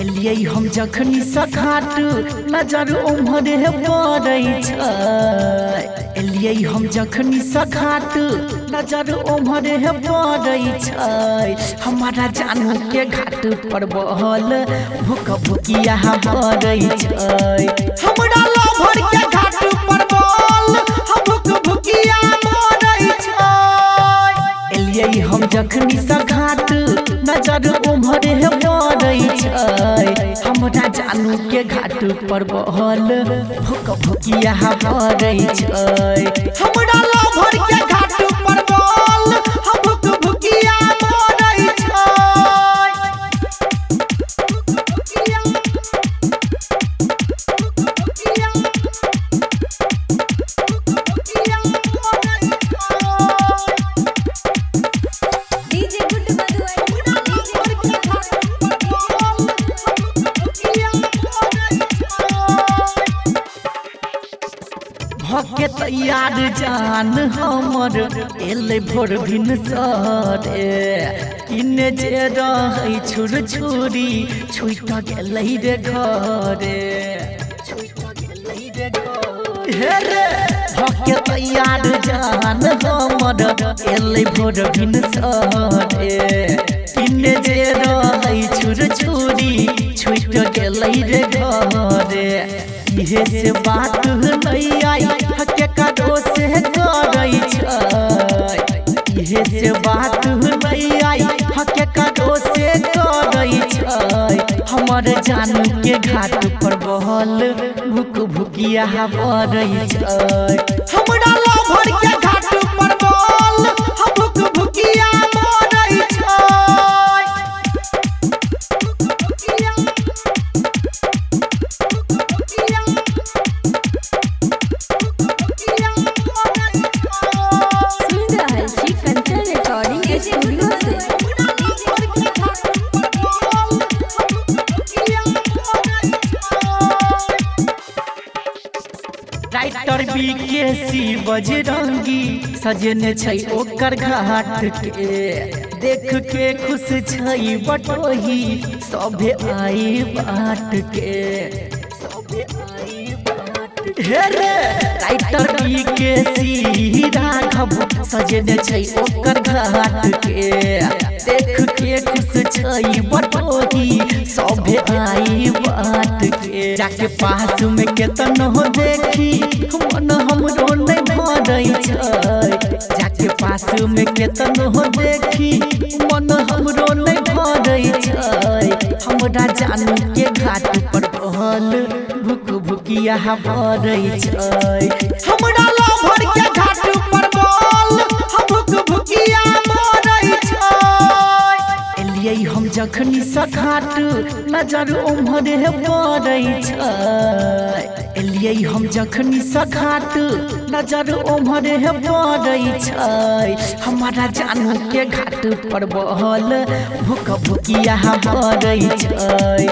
एलियै, हम जखनी सखाट नज़र पड़ै छै। एलियै, हम जखनी सखाट नज़र पड़ै छै। हमारा जानू के घाट पर बहल भूख भुकिया पड़ै छै। एलियै हम जखनी सघात नज़र ओम्हरे पड़ै छै। हमरा जानू के घाट पर बहल भुक भुकिया पड़ै छै। हमरा लोभर के घाट पर भके तैयार जान हमर एले भोर भिन सरे। किने जे रहै छुर छुरी छुट गेलै रे घरे। हे तैयार जान हमर एले भोर भिन सरे। किने जे रहै छुर छुरी छुट गेलै रे घरे। इहे से बात नहीं आई हमर जानू के घाट पर बहल भुक भुकिया पड़ै छै। हमरा लभर के राइटर बी के सी बजरंगी, सजने छै ओकर घाट के। देख के खुश छै बटोही, सभे आई बाट के। सभे आई राइटर बी के सी राघव, सजने छै ओकर घाट के। देख के खुश छै बटोही सभे आई बाट के जाके पास में केतन हो देखी मन हमरो नहीं भरै छै जाके पास में केतन हो देखी मन हमरो नहीं भरै छै हमरा जानू के घाट पर बहल भुक भुकिया भरै छै। हमरा लभर के घाट पर जखनी सखाट नज़र उम्हरे पड़ै छै, एलियै हम जखनी सखाट नज़र उम्हरे पड़ै छै। हमारा जानू के घाट पर बहल भूक भुकिया पड़ै छै।